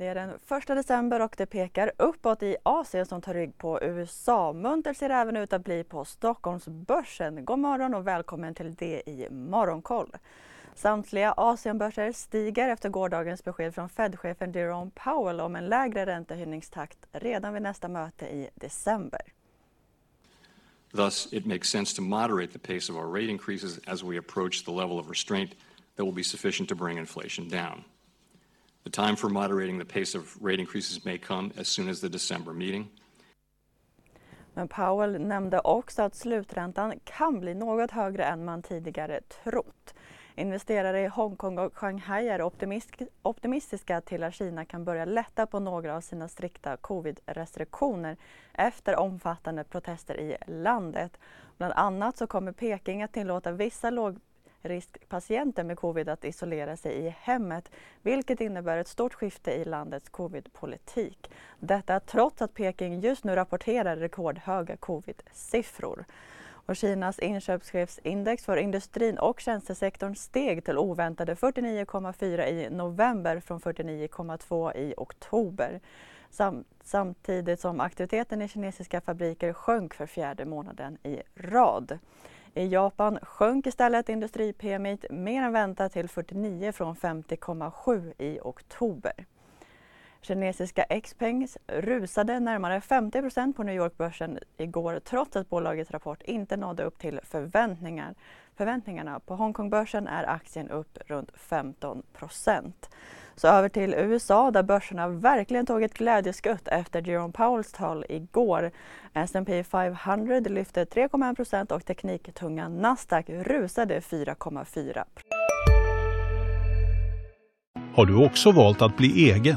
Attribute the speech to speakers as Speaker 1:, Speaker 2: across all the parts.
Speaker 1: Det är den 1 december och det pekar uppåt i Asien som tar rygg på USA. Munter ser även ut att bli på Stockholmsbörsen. God morgon och välkommen till det i Morgonkoll. Samtliga Asienbörser stiger efter gårdagens besked från Fed-chefen Jerome Powell om en lägre räntehöjningstakt redan vid nästa möte i december.
Speaker 2: Thus, it makes sense to moderate the pace of our rate increases as we approach the level of restraint that will be sufficient to bring inflation down. The time for moderating the pace of rate increases may come as soon as the December meeting.
Speaker 1: Men Powell nämnde också att sluträntan kan bli något högre än man tidigare trott. Investerare i Hongkong och Shanghai är optimistiska till att Kina kan börja lätta på några av sina strikta covid-restriktioner efter omfattande protester i landet. Bland annat så kommer Peking att tillåta vissa riskpatienter med covid att isolera sig i hemmet, vilket innebär ett stort skifte i landets covidpolitik. Detta trots att Peking just nu rapporterar rekordhöga covid-siffror. Och Kinas inköpschefsindex för industrin och tjänstesektorn steg till oväntade 49,4 i november från 49,2 i oktober. Sam samtidigt som aktiviteten i kinesiska fabriker sjönk för fjärde månaden i rad. I Japan sjönk istället industri-PMI mer än väntat till 49 från 50,7 i oktober. Kinesiska Xpeng rusade närmare 50% på New York-börsen igår trots att bolagets rapport inte nådde upp till förväntningar förväntningarna. På Hongkongbörsen är aktien upp runt 15% Så över till USA där börserna verkligen tog ett glädjeskutt efter Jerome Powells tal igår. S&P 500 lyfte 3,1% och tekniktunga Nasdaq rusade 4,4
Speaker 3: Har du också valt att bli egen?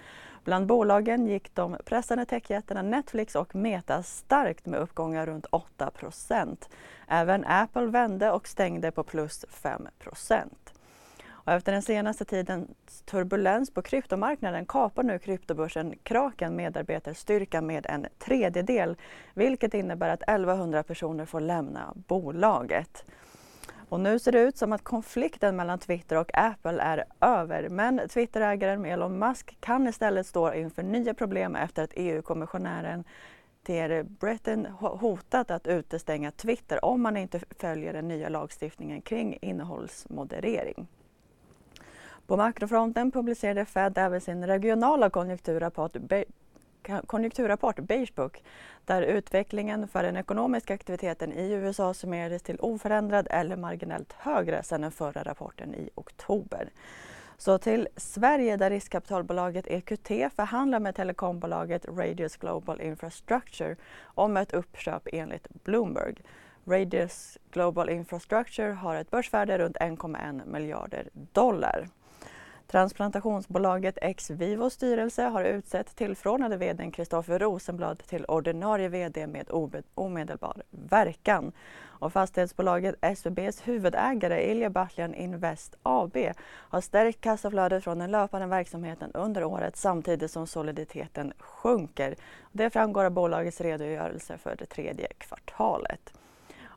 Speaker 1: Bland bolagen gick de pressande techjättarna Netflix och Meta starkt med uppgångar runt 8% Även Apple vände och stängde på plus 5 och efter den senaste tidens turbulens på kryptomarknaden kapar nu kryptobörsen Kraken medarbetarstyrka med en tredjedel vilket innebär att 1100 personer får lämna bolaget. Och nu ser det ut som att konflikten mellan Twitter och Apple är över. Men Twitterägaren Elon Musk kan istället stå inför nya problem efter att EU-kommissionären Thierry Breton hotat att utestänga Twitter om man inte följer den nya lagstiftningen kring innehållsmoderering. På makrofronten publicerade Fed även sin regionala konjunkturrapport konjunkturrapport, Beige Book, där utvecklingen för den ekonomiska aktiviteten i USA summerades till oförändrad eller marginellt högre sedan den förra rapporten i oktober. Så till Sverige där riskkapitalbolaget EQT förhandlar med telekombolaget Radius Global Infrastructure om ett uppköp enligt Bloomberg. Radius Global Infrastructure har ett börsvärde runt 1,1 miljarder dollar. Transplantationsbolaget Ex-Vivos styrelse har utsett tillförordnade vd Kristoffer Rosenblad till ordinarie vd med omedelbar verkan. Och fastighetsbolaget SBBs huvudägare Ilja Batljan Invest AB har stärkt kassaflödet från den löpande verksamheten under året samtidigt som soliditeten sjunker. Det framgår av bolagets redogörelse för det tredje kvartalet.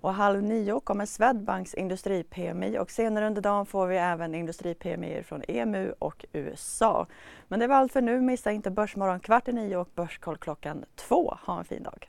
Speaker 1: Och halv nio kommer Swedbanks industri-PMI och senare under dagen får vi även industri-PMI från EMU och USA. Men det var allt för nu. Missa inte Börsmorgon kvart i nio och Börskoll klockan två. Ha en fin dag.